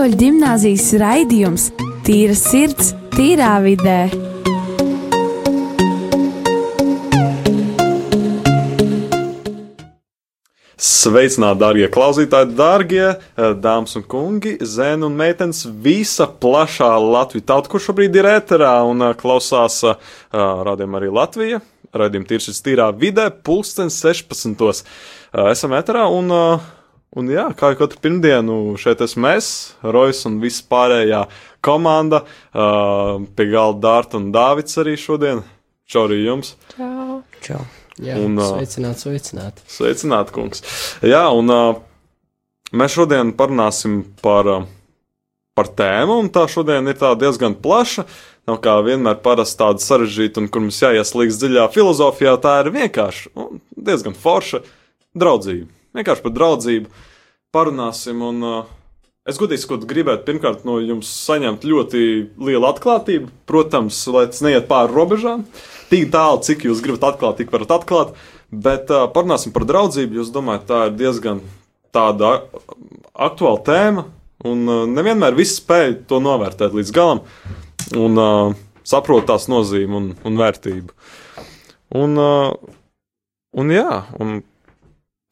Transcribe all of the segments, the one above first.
Katoļu gimnāzijas raidījums Tīra sirds, tīrā vidē. Sveicināti, darbie klausītāji, darbie dāmas un kungi, zēni un meitenes, visa plašā Latvijas tauta, kurš šobrīd ir ēterā un uh, klausās uh, rādījumā arī Latvija. Radījuma tīršas tīrā vidē, pulksten 16. Uh, esam ēterā un, uh, un jā, kā jau katru pirmdienu, šeit esmu es, Rojas un viss pārējā komanda. Uh, pie galda Dārta un Dāvids arī šodien. Čau arī jums! Čau! Čau. Jā, Un, ā, sveicināt, sveicināt. Sveicināti, kungs. Jā, un uh, mēs šodien parunāsim par, uh, par tēmu, un tā šodien ir tā diezgan plaša. Nav kā vienmēr parasti tāda sarežģīta, un kur mums jāieslīgs dziļā filozofijā, tā ir vienkārši un diezgan forša draudzība. Vienkārši par draudzību parunāsim, un uh, es godīgi sakot, gribētu pirmkārt no jums saņemt ļoti lielu atklātību. Protams, lai tas neiet pāri robežām tik tālu, cik jūs gribat atklāt, tik varat atklāt. Bet uh, parunāsim par draudzību. Jūs domājat, tā ir diezgan tāda aktuāla tēma, un uh, nevienmēr visi spēj to novērtēt līdz galam un uh, saprot tās nozīmi un, un vērtību. Un, uh, un jā, un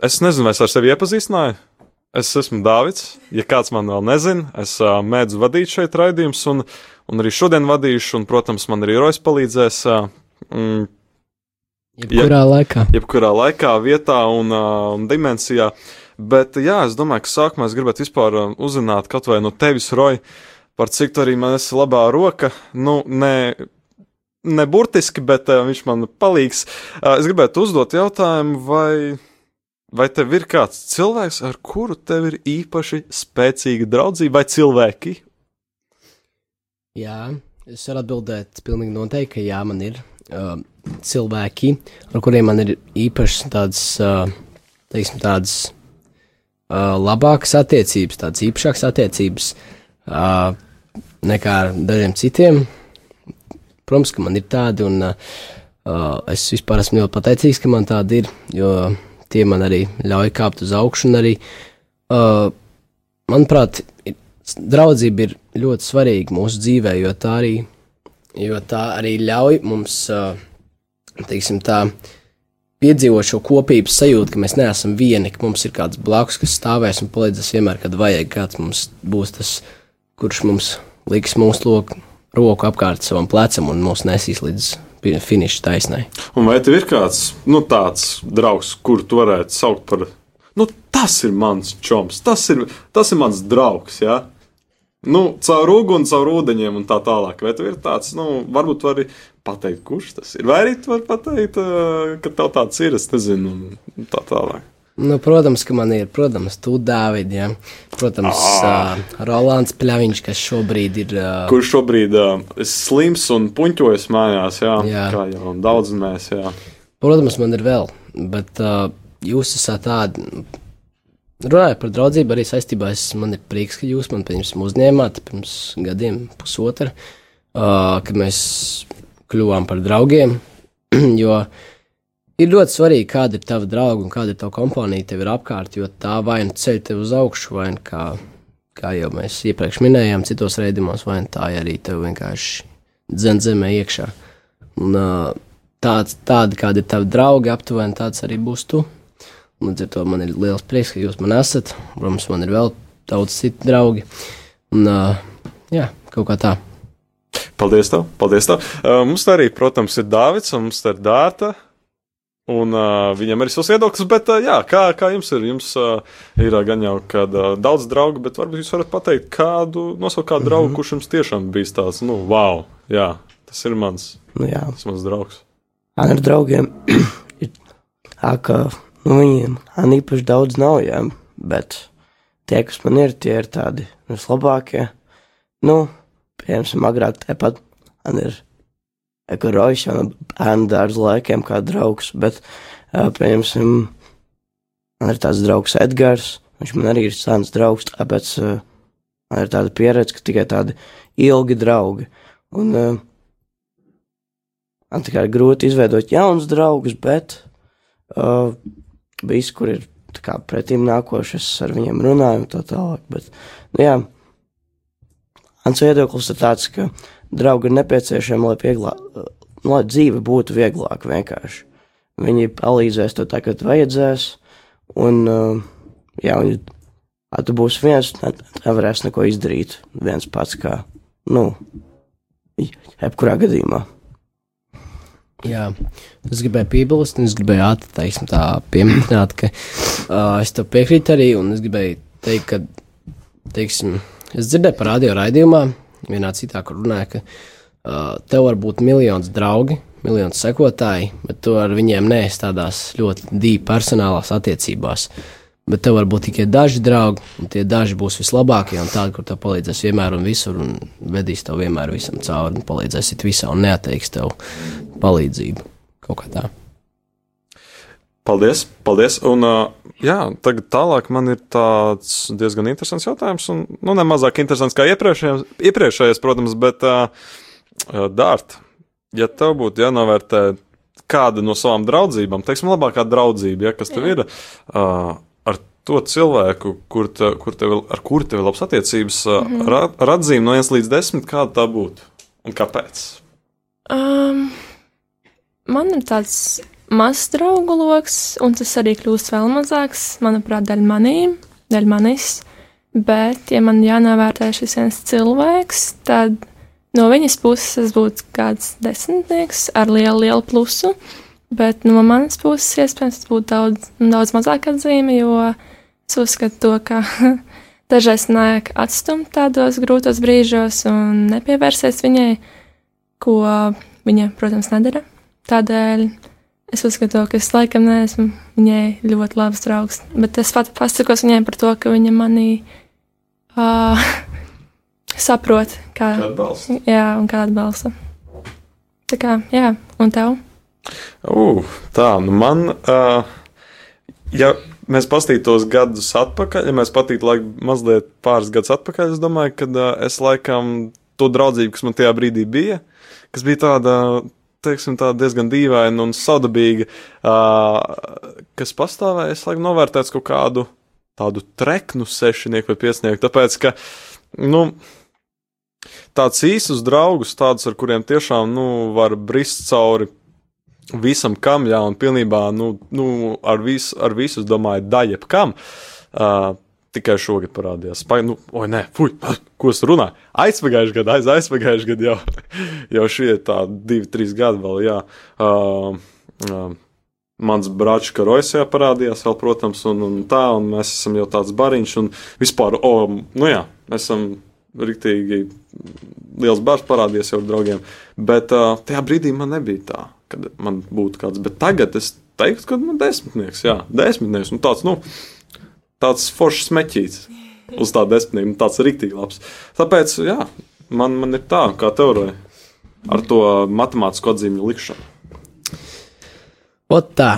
es nezinu, vai es ar sevi iepazīstināju. Es esmu Dārvids. Ja kāds man vēl nezina, es uh, mēdzu vadīt šeit raidījumus, un, un arī šodien vadīšu, un, protams, man arī Rojas palīdzēs. Uh, mm, Jebkurā laikā. jebkurā laikā, vietā un, uh, un dimensijā. Bet, jā, es domāju, ka sākumā es gribētu vispār uzzināt kaut vai no tevis, Roja, par cik tu arī man esi labā roka. Nu, ne, ne burtiski, bet uh, viņš man palīgs. Uh, es gribētu uzdot jautājumu, vai, vai tev ir kāds cilvēks, ar kuru tev ir īpaši spēcīga draudzība, vai cilvēki? Jā, es varu atbildēt pilnīgi noteikti, ka jā, man ir uh, cilvēki, ar kuriem man ir īpašas tādas, uh, teiksim, tādas uh, labākas attiecības, tādas īpašākas attiecības uh, nekā ar dažiem citiem. Protams, ka man ir tādi, un uh, uh, es vispār esmu ļoti pateicīgs, ka man tādi ir, jo tie man arī ļauj kāpt uz augšu, arī, uh, manuprāt, draudzība ir ļoti svarīga mūsu dzīvē, jo tā arī, jo tā arī ļauj mums, uh, teiksim tā, piedzīvot šo kopības sajūtu, ka mēs neesam vieni, ka mums ir kāds blakus, kas stāvēs un palīdzēs vienmēr, kad vajag, kāds mums būs tas, kurš mums liks mūsu loku, roku apkārt savam plecam un mūs nesīs līdz finiša taisnai. Un vai tev ir kāds nu, tāds draugs, kuru tu varētu saukt par, nu, tas ir mans čoms, tas ir, tas ir mans draugs, jā? Nu, caur uguni, caur ūdeņiem un tā tālāk. Vai tev ir tāds, nu, varbūt vari pateikt, kurš tas ir? Vai arī tu vari pateikt, ā, ka tev tāds ir, es nezinu, un tā tālāk. Nu, protams, ka man ir, protams, tu, Dāvid, ja? protams, uh, Rolands Pļaviņš, kas šobrīd ir. Uh, Kurš šobrīd uh, slims un puņķojas mājās, jā, Jā. kā jau daudz mēs, jā. Protams, man ir vēl, bet uh, jūs esat tādi. Runājot par draudzību, arī saistībā es, man ir prieks, ka jūs man pirms uzņēmāt, pirms gadiem, pusotra, uh, kad mēs kļuvām par draugiem. jo ir ļoti svarīgi, kāda ir tava drauga un kāda ir tava kompānija tev ir apkārt, jo tā vai nu ceļ tev uz augšu, vai nu kā, kā jau mēs iepriekš minējām, citos reidījumos, vai nu tā arī tev vienkārši dzen zemē iekšā. Un, tāds, tādi, kādi ir tavi draugi, aptuveni tāds arī būs tu. Līdz ar to man ir liels prieks, ka jūs man esat. Protams, man ir vēl daudz citu draugi. Un, jā, kaut kā tā. Paldies, tev, paldies tev. Mums arī, protams, ir Dārvids, un mums ir Dārta. Un uh, viņam ir savs viedoklis, bet uh, jā, kā, kā jums ir? Jums uh, ir uh, gan jau kad, uh, daudz draugu, bet varbūt jūs varat pateikt, kādu nosaukt kādu draugu, mm -hmm. kurš jums tiešām bijis tāds, nu, wow, jā, tas ir mans, Nu, jā, tas mans draugs. man ar draugiem ir tā, ka nu, viņiem man īpaši daudz nav, jā, bet tie, kas man ir, tie ir tādi vislabākie. Nu, piemēram, agrāk tāpat man ir Jau no bērnu dārza laikiem kā draugs, bet, piemēram, man ir tāds draugs Edgars, viņš man arī ir sens draugs, tāpēc man ir tāda pieredze, ka tikai tādi ilgi draugi. Un, Man tikai ir grūti izveidot jaunus draugus, bet uh, visi, kur ir tā kā pretim nākoši, es ar viņiem runāju un tā tālāk. Bet, nu, jā, mans viedoklis ir tāds, ka draugi ir nepieciešami, lai, vieglā, lai dzīve būtu vieglāka vienkārši. Viņi palīdzēs tev tā, kad vajadzēs, un, uh, jā, un ja tu būsi viens, ne, nevarēs neko izdarīt viens pats, kā, nu, jebkurā gadījumā. Jā, es gribēju piebilst, un es gribēju atteiksim, tā pieminēt, ka uh, es tev piekrītu arī, un es gribēju teikt, ka, teiksim, es dzirdēju par radio raidījumā, vienā citā, kur runāja, ka uh, tev var būt miljons draugi, miljons sekotāji, bet tu ar viņiem neesi tādās ļoti dīvainās personālās attiecībās. Bet tev var būt tikai daži draugi, un tie daži būs vislabākie, un tādi, kur tev palīdzēs vienmēr un visur, un vedīs tev vienmēr visam cauri, un palīdzēs it visā, un neatteiks tev palīdzību kaut kā tā. Paldies, paldies. Un, jā, tagad tālāk man ir tāds diezgan interesants jautājums, un nu, ne mazāk interesants kā iepriekšējais, iepriekšējais protams, bet Dārta, ja tev būtu jānovērtē kāda no savām draudzībām, teiksim, labākā draudzība, ja, kas tev ir, uh, ar to cilvēku, kur te, kur tev, ar kuru tev ir labas attiecības, mm -hmm. ra, ar atzīmi no 1 līdz 10, kāda tā būtu un kāpēc? Um, man ir tāds mazs draugu lokus, un tas arī kļūst vēl mazāks, manuprāt, dēļ manīm, dēļ manis. Bet, ja man jānovērtē šis viens cilvēks, tad no viņas puses es būtu kāds desmitnieks ar lielu, lielu plusu. Bet no manas puses, iespējams, tas būtu daudz, daudz mazāk atzīme, jo es uzskatu to, ka dažreiz nāk atstumt tādos grūtos brīžos un nepievērsies viņai, ko viņa, protams, nedara. Tādēļ es uzskatu, ka es laikam neesmu viņai ļoti labs draugs. Bet es pat pasakos viņai par to, ka viņa manī uh, saprot, kā, Kā atbalsta? jā, un kā atbalsta. Tā kā, jā, un tev? Uh, tā, nu man, uh, ja mēs paskatītos gadus atpakaļ, ja mēs patītu laik, mazliet pāris gadus atpakaļ, es domāju, ka uh, es laikam to draudzību, kas man tajā brīdī bija, kas bija tāda, teiksim, tā diezgan dīvaina un sadabīga, uh, kas pastāvēja, es laikam novērtētu kaut kādu tādu treknu sešinieku vai piesnieku, tāpēc, ka, nu, tāds īsus draugus, tādus, ar kuriem tiešām, nu, var brist cauri visam kam, jā, un pilnībā, nu, nu ar, vis, ar visu, domāju, daļa kam. Uh, tikai šogad parādījās. Pai, nu, oi, nē, fuj, ko es runāju? Aizpagājušajā gadā, aiz, aizpagājušajā gadā jau, jau šie tā divi, trīs gadi vēl, jā. Uh, uh, mans brālis Karojs parādījās, vēl, protams, un, un tā, un mēs esam jau tāds bariņš, un vispār, o, nu jā, mēs esam riktīgi liels bars parādījies jau ar draugiem, bet uh, tajā brīdī man nebija tā, kad man būtu kāds, bet tagad es teiktu, ka man desmitnieks, jā, desmitnieks, un tāds, nu, tāds foršs smeķīts uz tā desmitnieku, nu, tāds riktīgi labs. Tāpēc, jā, man, man ir tā, kā teorija, ar to matemātisko atzīmju likšanu. Ot tā.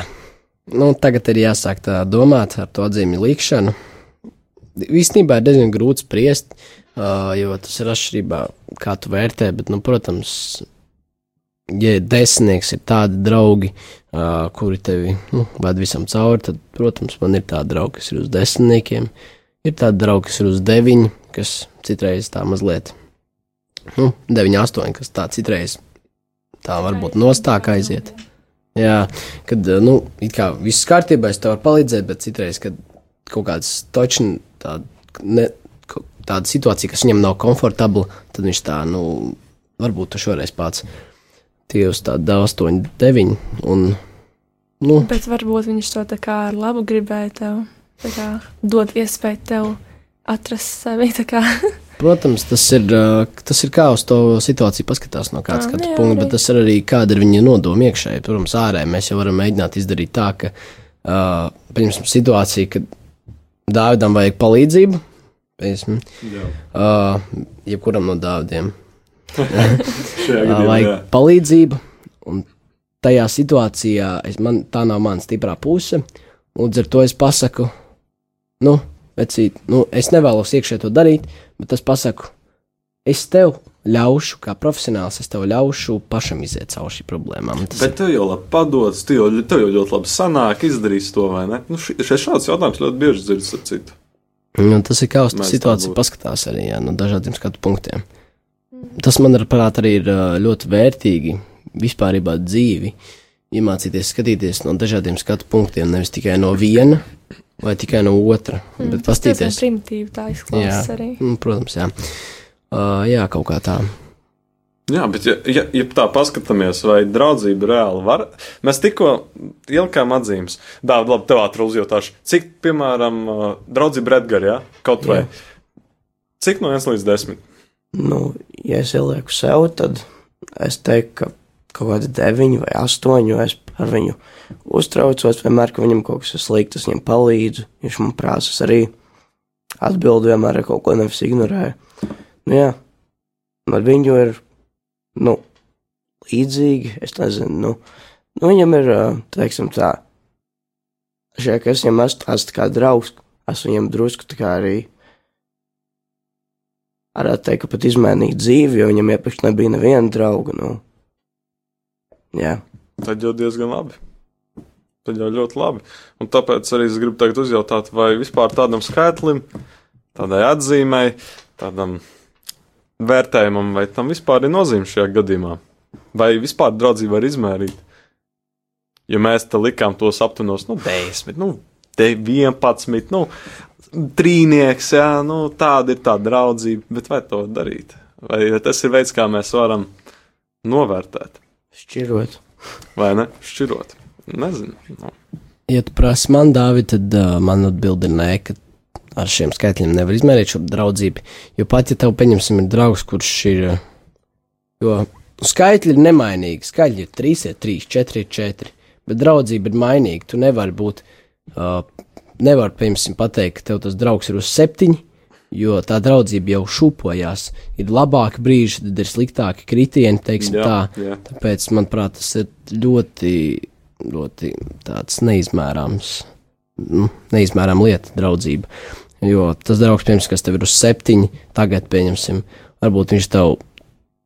Nu, tagad ir jāsāk tā domāt ar to atzīmi likšanu. Īstenībā ir diezgan grūti spriest, jo tas ir atšķirībā, kā tu vērtē. Bet, nu, protams, ja desmitnieks ir tādi draugi, uh, kuri tevi nu, ved visam cauri, tad, protams, man ir tādi draugi, kas ir uz desmitniekiem. Ir tādi draugi, kas ir uz deviņi, kas citreiz tā mazliet, nu, deviņi, astoņi, kas tā citreiz tā varbūt nostāk aiziet. Jā, kad nu, it kā viss kārtībā, es tev varu palīdzēt, bet citreiz, kad kaut kāds točni tāda, ne, tāda situācija, kas viņam nav komfortabla, tad viņš tā, nu, varbūt tu šoreiz pats tie uz tādu 8, 9 un, nu, Bet varbūt viņš to tā kā ar labu gribēja tev kā, dot iespēju tev atrast sevi. Protams, tas ir, tas ir kā uz to situāciju paskatās no kāda skatu punkta, bet tas ir arī kāda ir viņa nodoma iekšēji. Protams, ārēji mēs jau varam mēģināt izdarīt tā, ka, uh, pieņemsim, situācija, kad Dāvidam vajag palīdzību, pieņemsim, uh, jebkuram no Dāvidiem vajag palīdzību, un tajā situācijā es, man, tā nav mana stiprā puse. Līdz ar to es pasaku, nu, vecīt, nu, es nevēlos iekšē to darīt, bet es pasaku, es tev ļaušu, kā profesionāls, es tev ļaušu pašam iziet cauri šīm problēmām. Tas, Bet tev jau labi padodas, tev jau, tev jau ļoti labi sanāk, izdarīs to vai ne? Nu, ši- šeit šāds jautājums ļoti bieži dzirdas ar citu. nu, tas ir kā uz to situāciju paskatās arī jā, no dažādiem skatu punktiem. Tas, manuprāt, arī ir ļoti vērtīgi vispārībā dzīvi. Iemācīties skatīties no dažādiem skatu punktiem, nevis tikai no viena vai tikai no otra. Mm, bet Tas diezgan pastīties, primitīvi tā izklausās arī. Mm, protams, jā. Uh, jā, kaut kā tā. Jā, bet, ja, ja, ja tā paskatāmies, vai draudzība reāli var, mēs tikko ielikām atzīmes. Dāvā, labi, tev ātri uzjautāšu, cik, piemēram, draudzība Redgar, jā, kaut vai. Cik no 1 līdz 10? Nu, ja es ielieku sev, tad es teiktu, ka kaut kāda deviņa vai astoņa, jo es ar viņu uztraucos vienmēr, ka viņam kaut kas ir slikts, es viņam palīdzu, viņš man prasa es arī atbildi vienmēr ar kaut ko nevis ignorēju. Nu, jā, ar viņu ir, nu, līdzīgi, es nezinu, nu, nu viņam ir, teiksim tā, šajā, ka es viņam esmu tā kā draugs, esmu viņam drusku tā kā arī varētu teikt, ka pat izmainīt dzīvi, jo viņam iepriekš nebija neviena drauga. Nu. Jā, Tad jau diezgan labi. Tad jau ļoti labi. Un tāpēc arī es gribu tagad uzjautāt, vai vispār tādam skaitlim, tādai atzīmei, tādam vērtējumam, vai tam vispār ir nozīme šajā gadījumā? Vai vispār draudzību var izmērīt? Ja mēs te likām tos aptunos, nu, 10, nu, te 11, nu, trīnieks, jā, nu, tāda ir tā draudzība, bet vai to darīt? Vai tas ir veids, kā mēs varam novērtēt, šķirot. vai ne? Šķirot. Nezinu. Nu. Ja tu prasi man, Dāvid, tad uh, man atbildi ir nē, ka ar šiem skaitļiem nevar izmērīt šo draudzību. Jo pat ja tev, pieņemsim, ir draugs, kurš ir. uh, Jo skaitļi ir nemainīgi. Skaitļi ir 3, ir 3, 4, ir 4. Bet draudzība ir mainīga. Tu nevari būt. Uh, nevar, piemēram, pateikt, ka tev tas draugs ir uz 7, jo tā draudzība jau šūpojās. Ir labāki brīži, tad ir sliktāki kritieni, teiksim Jā, tā. jā. Tāpēc, manuprāt, tas ir ļoti, ļoti tāds neizmērāms, nu, neizmērāma lieta, draudzība. Jo tas draugs, piemēram, kas tev ir uz septiņi, tagad, pieņemsim, varbūt viņš tev,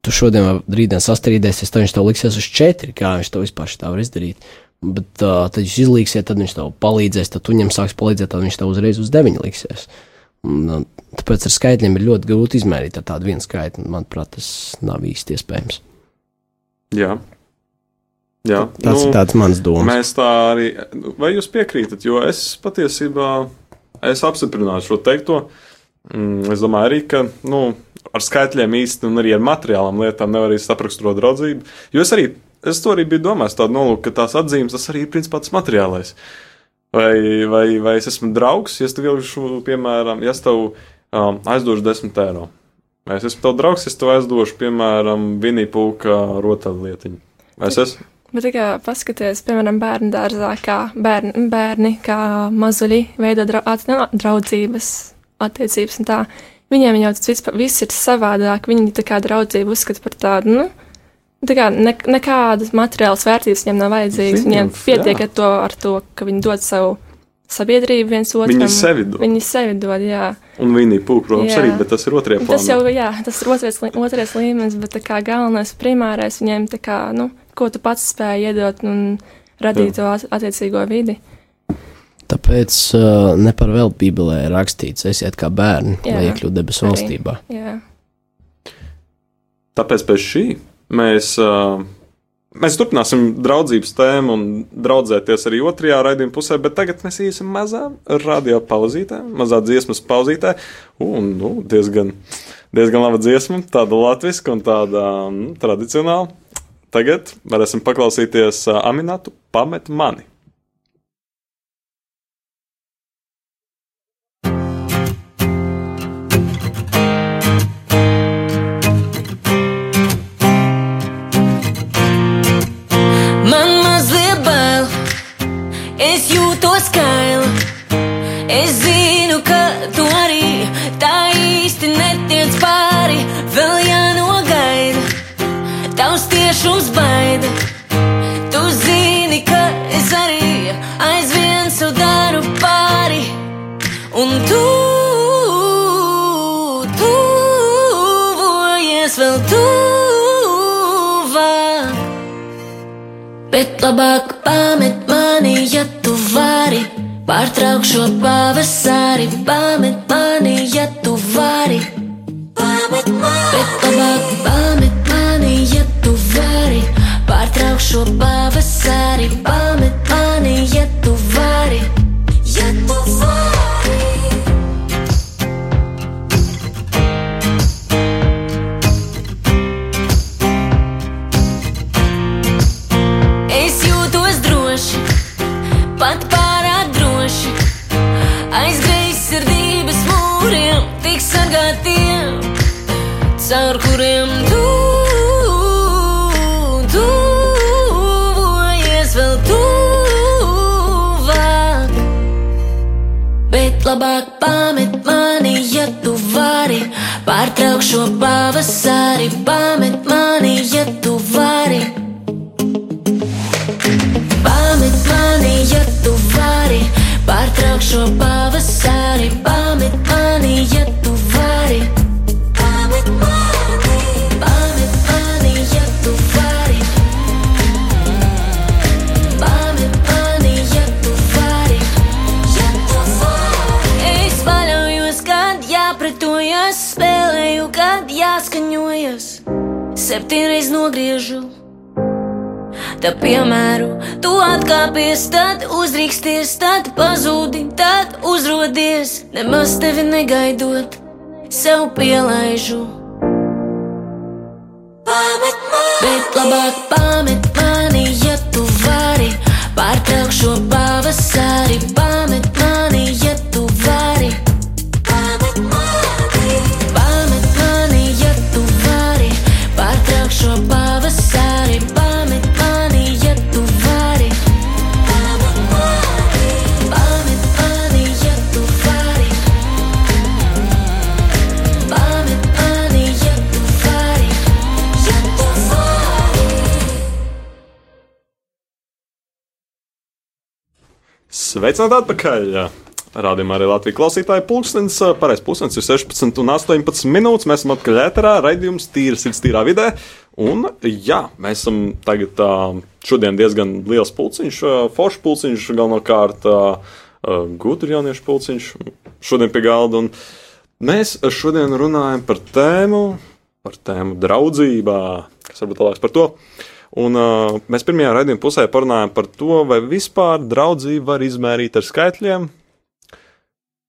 tu šodien vai rītdien sastrīdēsies, tad viņš tev liksies uz četri, kā viņš to vispār tā var izdarīt. Bet uh, tad viņš izlīksies, tad viņš tev palīdzēs, tad tu viņam sāks palīdzēt, tad viņš tev uzreiz uz deviņu liksies. Un, uh, tāpēc ar skaitļiem ir ļoti grūti izmērīt tādu vienu skaitu. Manuprāt, tas nav īsti iespējams. Jā. Jā, Tas nu, ir tāds mans domas. Mēs tā arī. Vai jūs piekrītat? Jo es patiesībā es apstiprināšu šo teikto. Mm, Es domāju, arī, ka nu, ar skaitļiem īsti un arī ar materiālām lietām nevar arī sapraksturot draudzību. Jo es arī es to arī biju domājis, tādu nolūku, ka tās atzīmes tas arī ir principā tas materiālais. Vai, vai, vai es esmu draugs, ja es tev vilkšu, piemēram, ja es tev um, aizdošu 10 eiro. Vai es esmu tev draugs, es tev aizdošu, piemēram, vinīpūka rotaļlietiņu. Vai es esmu? Bet tikai paskaties, piemēram, bērnu dārzā, kā bērni, bērni kā mazuļi veido dra nu, draudzības attiecības. Viņiem jau tas viss, ir savādāk. Viņi tā kā draudzību uzskata par tādu, nu, kā ne, nekādas materiālas vērtības viņiem nav vajadzīgas. Viņiem, pietiek jā. ar to, ar to, ka viņi dod savu sabiedrību viens otram. Viņi sevi dod. Viņi sevi dod, jā. Un vinīpūka, protams, Jā. arī, bet tas ir otrajā plānā. Tas jau, jā, tas ir otrais, otrais līmenis, bet tā kā galvenais, primārais viņiem, tā kā, nu, ko tu pats spēj iedot un radīt to at- attiecīgo vidi. Tāpēc uh, ne par vēl Bībelē rakstīts, esiet kā bērni, Jā, lai iekļūtu debesu valstībā. Jā. Tāpēc pēc šī mēs, mēs turpināsim draudzības tēmu un draudzēties arī otrajā raidījuma pusē, bet tagad mēs iesim mazā radio pauzītē, mazā dziesmas pauzītē, un nu, diezgan, diezgan laba dziesma, tāda latviska un tāda nu, tradicionāla. Tagad varēsim paklausīties Aminatu pamet mani. Tavs tiešums baida. Tu zini, ka es arī aizvien savu daru pāri. Un tu, tuvojies vēl tuvāk. Bet labāk pamet mani, ja tu vari. Pārtrauk šo pavasari, pamet mani, ja tu vari. Pamet mani. Bet labāk pamet mani, tu. Pārtrauk šo pavasari, pamet labāk pamet mani, ja tu vari. Pārtrauk šo pavasari, pamet mani, ja tu vari. Pamet mani, ja tu vari. Pārtrauk šo pavasari, pamet Septiņreiz nogriežu. Tā piemēru, tu atkāpies, tad uzrīksties, tad pazūdi, tad uzrodies. Nemaz tevi negaidot, sev pielaižu. Pamet mani, bet labāk pamet mani, ja tu vari. Pārtrauk šo pavasari, pamet Sveicināti atpakaļ! Rādījumā arī Latvijas klausītāji pulkstenis, pareiz pulkstenis ir 16 un 18 minūtes. Mēs esam atpakaļ ēterā, raidījums tīra sirds tīrā vidē. Un jā, mēs esam tagad šodien diezgan liels pulciņš, foršs pulciņš, galvenokārt gudri jauniešu pulciņš šodien pie galda. Un mēs šodien runājam par tēmu, par tēmu draudzībā, kas varbūt tālāks par to. Un, uh, mēs pirmajā raidījuma pusē parunājām par to, vai vispār draudzību var izmērīt ar skaitļiem.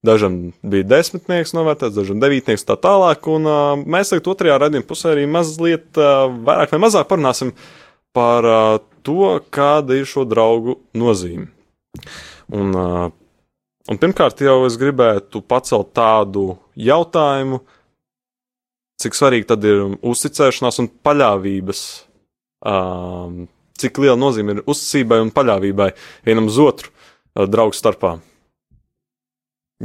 Dažam bija desmitnieks novērtēts, dažam devītnieks tā tālāk. Un, uh, mēs tagad otrajā raidījuma pusē arī mazliet uh, vairāk vai mazāk parunāsim par uh, to, kāda ir šo draugu nozīme. Un, uh, un pirmkārt, jau es gribētu pacelt tādu jautājumu, cik svarīgi tad ir uzticēšanās un paļāvības um, cik liela nozīme ir uzticībai un paļāvībai vienam uz otru uh, draugu starpā.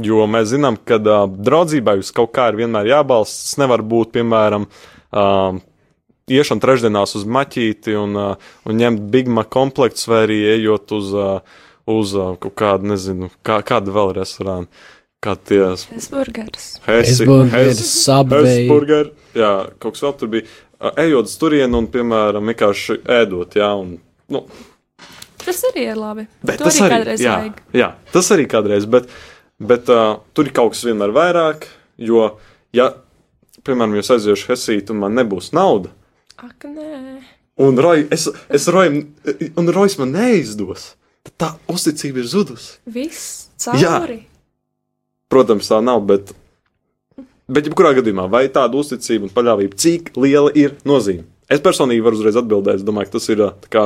Jo mēs zinām, ka uh, draudzībai uz kaut kā ir vienmēr jābalsta. Tas nevar būt, piemēram, uh, iešana trešdienās uz maķīti un, uh, un ņemt Big Mac komplekts, vai arī ejot uz, uh, uz uh, kaut kādu, nezinu, kā, kādu vēl restorānu. Kā tie Hesburgers. Hesburgers, Subway. Hesburger, jā, kaut kas vēl tur bija. Ejot uz turieni un, piemēram, vienkārši ēdot, jā, un, nu, Tas arī ir labi. Bet to tas arī arī, kādreiz jā, vajag. jā, tas arī kādreiz, bet, bet uh, tur ir kaut kas vienmēr vairāk, jo, ja, piemēram, jūs aiziešu Hesīt un man nebūs nauda, Ak, nē. un, Roy, es, es Roy, un Rojas man neizdos, tā uzticība ir zudusi. Viss Jā. cauri. Protams, tā nav, bet, bet jebkurā gadījumā, vai tāda uzticība un paļāvība, cik liela ir nozīme? Es personīgi varu uzreiz atbildēt, es domāju, ka tas ir ā, tā kā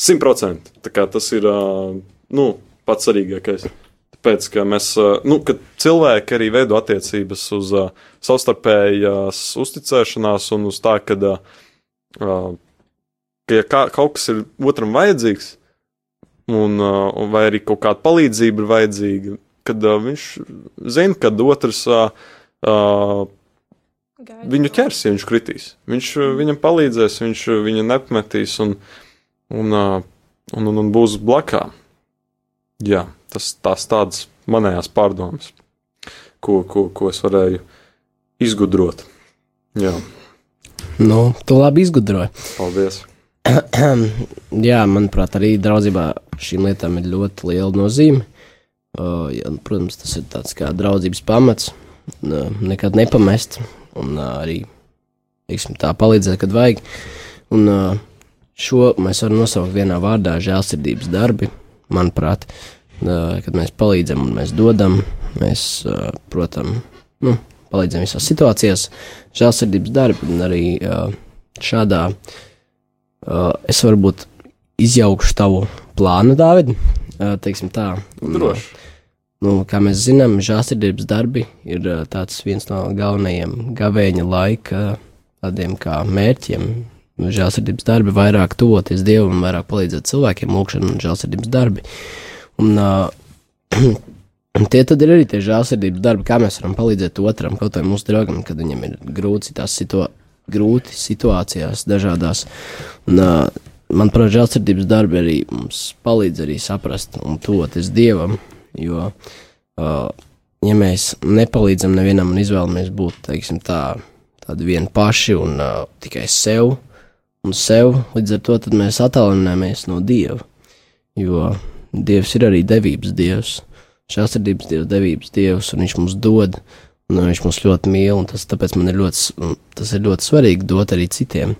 100%. Tā kā tas ir nu, pats svarīgākais. Tāpēc, ka mēs, nu, kad cilvēki arī veido attiecības uz ā, savstarpējās uzticēšanās un uz tā, ka, ā, ka ja kā, kaut kas ir otram vajadzīgs, un, un vai arī kaut kāda palīdzība ir vajadzīga, kad uh, viņš zina, ka otrs uh, uh, Gaida. viņu ķers, ja viņš kritīs. Viņš uh, viņam palīdzēs, viņš viņu nepametīs un, un, uh, un, un, un būs blakā. Jā, tas tās tādas manējās pārdomas, ko, ko, ko es varēju izgudrot. Jā, Nu, tu labi izgudroji. paldies. Jā, manuprāt, arī draudzībā šīm lietām ir ļoti liela nozīme. Uh, ja, protams, tas ir tāds kā draudzības pamats. Nekad nepamest un arī teiksim, tā palīdzēt, kad vajag. Un, šo mēs varam nosaukt vienā vārdā - žēlsirdības darbi. Manuprāt, kad mēs palīdzam un mēs dodam, mēs, protams, nu, palīdzam visās situācijās, žēlsirdības darbi un arī šādā. Es varbūt izjaukšu tavu plānu, Dārvid. Teiksim tā. Droši. Nu, kā mēs zinām, žēlsirdības darbi ir tāds viens no galvenajiem gavēņa laika tādiem kā mērķiem. Žēlsirdības darbi vairāk tuvoties Dievam, vairāk palīdzēt cilvēkiem, lūkšana un žēlsirdības darbi. Un, uh, tie tad ir arī tie žēlsirdības darbi, kā mēs varam palīdzēt otram, kaut vai mūsu draugam, kad viņam ir grūti tās situ grūti situācijās dažādās. Un, uh, manuprāt, žēlsirdības darbi arī mums palīdz arī saprast un tuvoties Dievam, jo, uh, ja mēs nepalīdzam nevienam un izvēlamies būt, teiksim tā, tādi vieni paši un uh, tikai sev un sev, līdz ar to mēs attālināmies no Dieva, jo Dievs ir arī devības Dievs, žēlsirdības Dievs, devības Dievs, un Viņš mums dod, un Viņš mūs ļoti mīl, un tas tāpēc man ir ļoti, tas ir ļoti svarīgi dot arī citiem,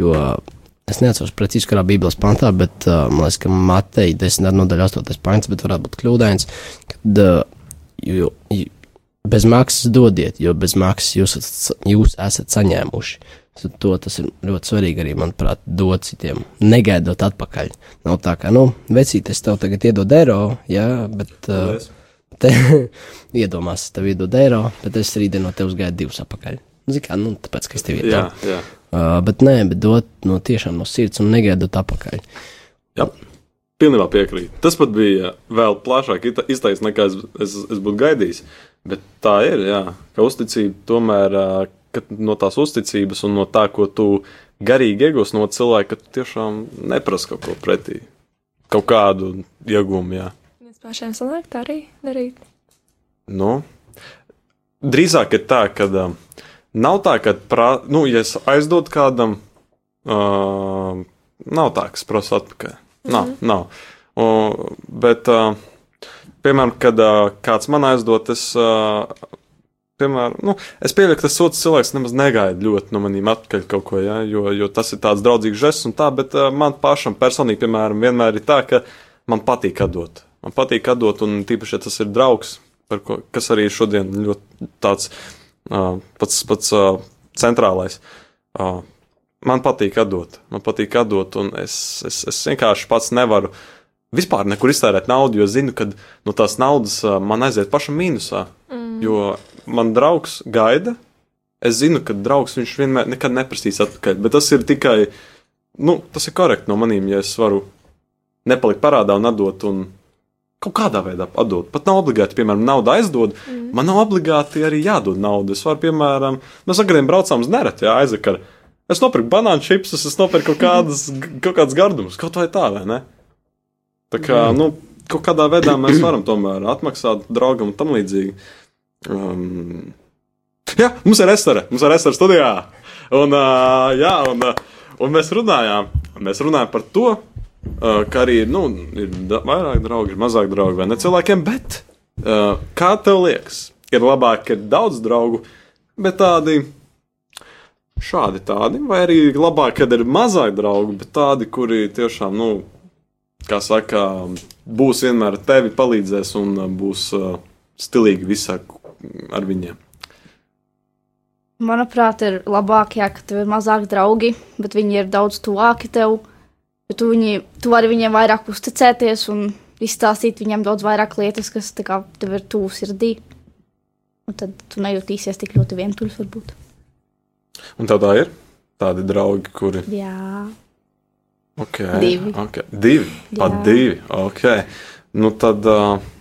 jo es neatceros precīzi, kurā Bībeles pantā, bet uh, man liekas, ka Mateja 10. nodaļa 8. pants, bet varētu būt kļūdains, kad uh, jo, jo, bez maksas dodiet, jo bez maksas jūs, jūs esat saņēmuši. To tas ir ļoti svarīgi arī, manuprāt, dot citiem, negaidot atpakaļ. Nav tā, ka, nu, vecīt, es tev tagad iedodu eiro, jā, bet uh, te iedomās, tev iedod eiro, bet es rītdien no tevis gaidu divus atpakaļ. Zini, kā, nu, tāpēc, ka es tev iedodu. Uh, bet nē, bet dot no tiešām no sirds un negaidot atpakaļ. jā. Pilnībā piekrītu. Tas pat bija vēl plašāk izteikts nekā es, es, es būtu gaidījis. Bet tā ir, jā, ka uzticība tomēr, ka no tās uzticības un no tā, ko tu garīgi iegūsi no cilvēka, ka tu tiešām neprasa kaut ko pretī. Kaut kādu iegūmu, jā. Mēs pašiem sanāk tā arī darīt. Nu, drīzāk ir tā, ka uh, nav tā, ka, prā, nu, ja es aizdodu kādam, uh, nav tā, ka es prasu atpakaļ. Nav, nav. Uh, bet, uh, piemēram, kad uh, kāds man aizdod, es, uh, piemēram, nu, es pieļauju, ka tas otrs cilvēks nemaz negaida ļoti no maniem atpakaļ kaut ko, ja, jo, jo tas ir tāds draudzīgs žests un tā, bet uh, man pašam personīgi, piemēram, vienmēr ir tā, ka man patīk atdot. Man patīk atdot, un tīpaši, ja tas ir draugs, par ko, kas arī šodien ļoti tāds pats, pats centrālais. Man patīk atdot, man patīk atdot, un es, es, es vienkārši pats nevaru vispār nekur iztērēt naudu, jo zinu, ka no tās naudas man aiziet pašam mīnusā. Mm. Jo man draugs gaida, es zinu, ka draugs viņš vienmēr nekad neprasīs atpakaļ, bet tas ir tikai, nu, tas ir korekti no manīm, ja es varu nepalikt parādā un atdot. Un, Kaut kādā veidā atdot. Pat nav obligāti, piemēram, naudu aizdod. Mm. Man nav obligāti arī jādod naudu. Es varu, piemēram, mēs agrāk braucām uz nereti, jā, aizvakar. Es nopirku banānu čipsus, es nopirku kaut kādas, kaut kādas gardumus, kaut vai tā, vai ne? Tā kā, nu, kaut kādā veidā mēs varam tomēr atmaksāt draugam un tam līdzīgi. Um, jā, mums ir restorāns, mums ir restorāns studijā. Un, uh, jā, un, uh, un mēs runājām, mēs runājām par to, ka arī nu, ir vairāk draugu, ir mazāk draugu vai ne cilvēkiem, bet uh, kā tev liekas, ir labāk, ka ir daudz draugu, bet tādi šādi tādi, vai arī labāk, kad ir mazāk draugu, bet tādi, kuri tiešām, nu, kā saka, būs vienmēr tevi, palīdzēs un uh, būs uh, stilīgi visā ar viņiem. Manuprāt, ir labāk, ja tev ir mazāk draugi, bet viņi ir daudz tuvāki tev. Jo tu, viņi, tu vari viņiem vairāk uzticēties un izstāstīt viņiem daudz vairāk lietas, kas kā, tev ir tuvu sirdī. Un tad tu nejūtīsies tik ļoti vientuļš, varbūt. Un tev tā ir? Tādi draugi, kuri. Jā, Okay, Divi. Okay. Divi. Pat Jā. divi. Okay. Nu tad. Uh,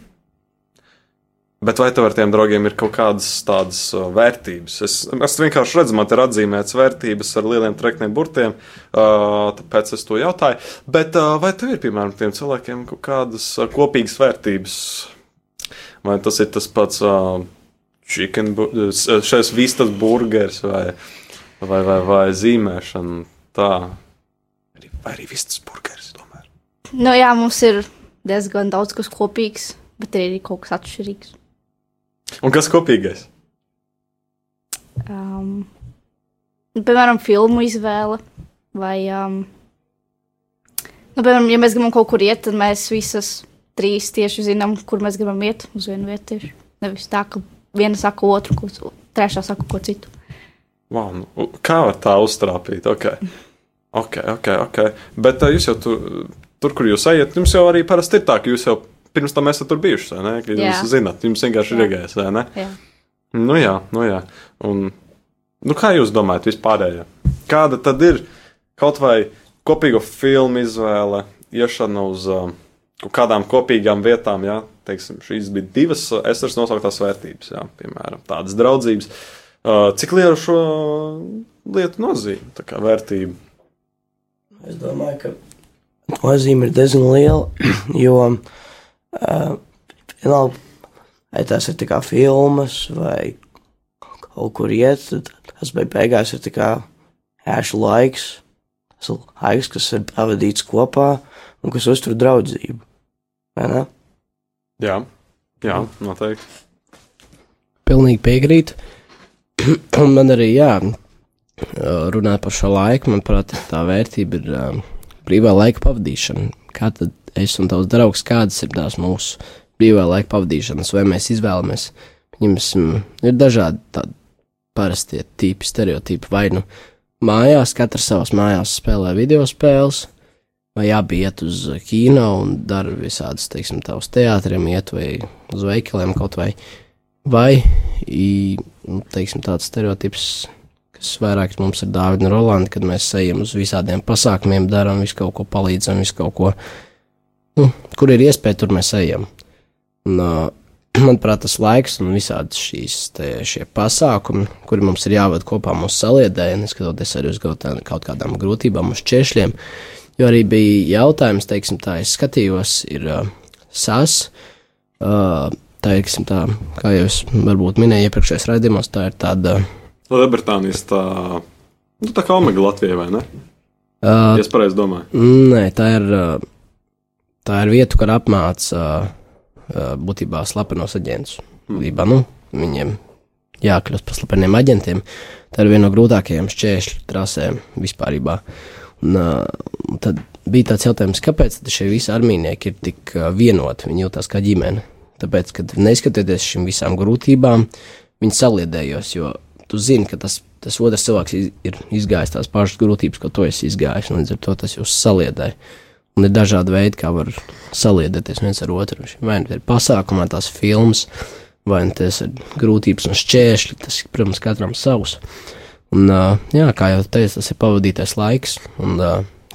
bet vai tev ar tiem draugiem ir kaut kādas tādas uh, vērtības? Es, es vienkārši redzu, man te ir atzīmētas vērtības ar lieliem trekniem burtiem, uh, tāpēc es to jautāju. Bet uh, vai tev ir, piemēram, tiem cilvēkiem kaut kādas kopīgas vērtības? Vai tas ir tas pats chicken, šais vistas burgers vai, vai, vai, vai zīmēšana? Tā. Arī- Vai arī vistas burgeris tomēr? nu, jā mums ir diezgan daudz kas kopīgs, bet arī kaut kas atšķirīgs. Un kas kopīgais? Um, piemēram, filmu izvēle. Vai, um, nu, piemēram, ja mēs gribam kaut kur iet, tad mēs visas trīs tieši zinām, kur mēs gribam iet uz vienu vietu. Tieši. Nevis tā, ka viena saka otru, ko, trešā saka ko citu. Wow, nu, kā var tā uztrāpīt? Ok, ok, ok. okay. Bet uh, jūs jau tur, tur, kur jūs ejat, jums jau arī parasti ir tā, ka jūs jau pirms tam esat tur bijuši, vai ne? Ka jūs Jā. zināt, jums vienkārši ir Jā. iegājis, vai ne? Jā. Nu jā, nu jā. Un, nu kā jūs domājat vispārējā? Kāda tad ir kaut vai kopīgo filmu izvēle, iešana uz uh, kaut kādām kopīgām vietām, jā? Teiksim, šīs bija divas uh, esers nosauktās vērtības, jā, piemēram, tādas draudzības. Uh, cik liela šo lietu nozīme, tā kā vērtība? Es domāju, ka nozīme ir diezgan liela, jo uh, vienalga, vai tās ir tikai filmas vai kaut kur iet, tad tas beig beigās ir tikai ēšu laiks. Tas ir laiks, kas ir pavadīts kopā un kas uztur draudzību. Vai ne? Jā, jā noteikti. Pilnīgi piekrītu. Man arī, jā, runāt par šo laiku, manuprāt, tā vērtība ir um, brīvā laika pavadīšana. Kā tad es un tavs draugs, kādas ir tās mūsu brīvā laika pavadīšanas, vai mēs izvēlamies, pieņemsim, ir dažādi tādi parastie tipi, stereotipi, vai nu mājās, katrs savās mājās spēlē video spēles, vai abi iet uz kino un dara visādas, teiksim, uz teātriem iet vai uz veikaliem kaut vai, vai, nu, teiksim, tāds stereotips, kas vairāk mums ir Dāvida un Rolanda, kad mēs ejam uz visādiem pasākumiem, darām visu kaut ko, palīdzam, visu kaut ko, nu, kur ir iespēja, tur mēs ejam. Un, uh, manuprāt, tas laiks un visādas šīs te, šie pasākumi, kuri mums ir jāvada kopā mūsu saliedē, neskatoties arī uz kaut, kādām grūtībām, uz češļiem. Jo arī bija jautājums, teiksim, tā es skatījos, ir uh, SAS. Uh, tā ir, teiksim, tā, kā jau es varbūt minēju iepriekšējos raidījumos, tā ir tāda. Lielbritānijas tā, nu, tā kā Omega Latvija, vai ne? Uh, Ja es pareizi domāju. Nē, tā ir, uh, tā ir vieta, kur apmāca būtībā slepenos aģentus. Būtībā, nu, viņiem jākļūst par slepeniem aģentiem. Tā ir viena no grūtākajām šķēršļu trasēm vispār. Un, uh, tad bija tāds jautājums, kāpēc šie visi armijnieki ir tik vienoti, viņi jūtas kā ģimene. Tāpēc, kad neskatoties šīm visām grūtībām, viņi saliedējos, jo tu zini, ka tas, tas otrs cilvēks ir izgājis tās pašas grūtības, ko tu esi izgājis, un līdz ar to tas jūs saliedē. Un ir dažādi veidi, kā var saliedēties viens ar otru. Vai nu tas ir pasākumā, tās filmas, vai nu tas ir grūtības un šķēršļi, tas ir, protams, katram savs. Un, jā, kā jau teicu, tas ir pavadītais laiks, un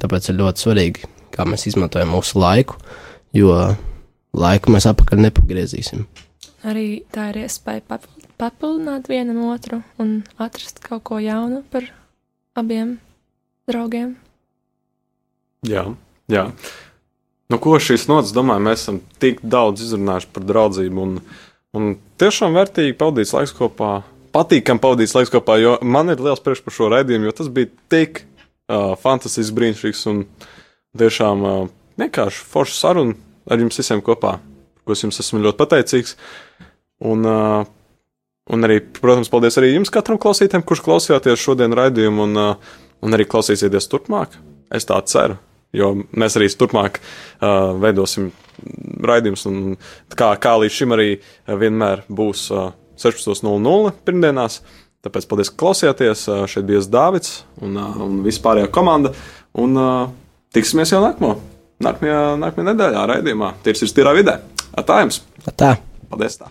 tāpēc ir ļoti svarīgi, kā mēs izmantojam mūsu laiku, jo laiku mēs atpakaļ nepagriezīsim. Arī tā ir iespēja papil- papildināt vienu otru un atrast kaut ko jaunu par abiem draugiem. Jā, jā. Nu, ko šīs nodaļas, domāju, mēs esam tik daudz izrunājuši par draudzību. Un, un tiešām vērtīgi pavadīts laiks kopā. Patīkami pavadīts laiks kopā, jo man ir liels prieks par šo raidījumu, jo tas bija tik uh, fantastisks, brīnišķīgs un tiešām uh, vienkārši forša saruna ar jums visiem kopā, ko es jums esmu ļoti pateicīgs. Un, uh, un arī, protams, paldies arī jums, katram klausītājam, kurš klausījāties šodien raidījumu un, uh, un arī klausīsieties turpmāk. Es tā ceru. Jo mēs arī turpmāk uh, veidosim raidījumus, un kā, kā līdz šim arī uh, vienmēr būs uh, 16.00 pirmdienās. Tāpēc paldies, ka klausījāties. Uh, šeit bija Dārvids un, uh, un vispārējā komanda. Un uh, tiksimies jau nākamo, nākamajā, nākamajā nedēļā raidījumā. Tīrs ir tīrā vidē. Tā jums! Tā! Paldies! Tā.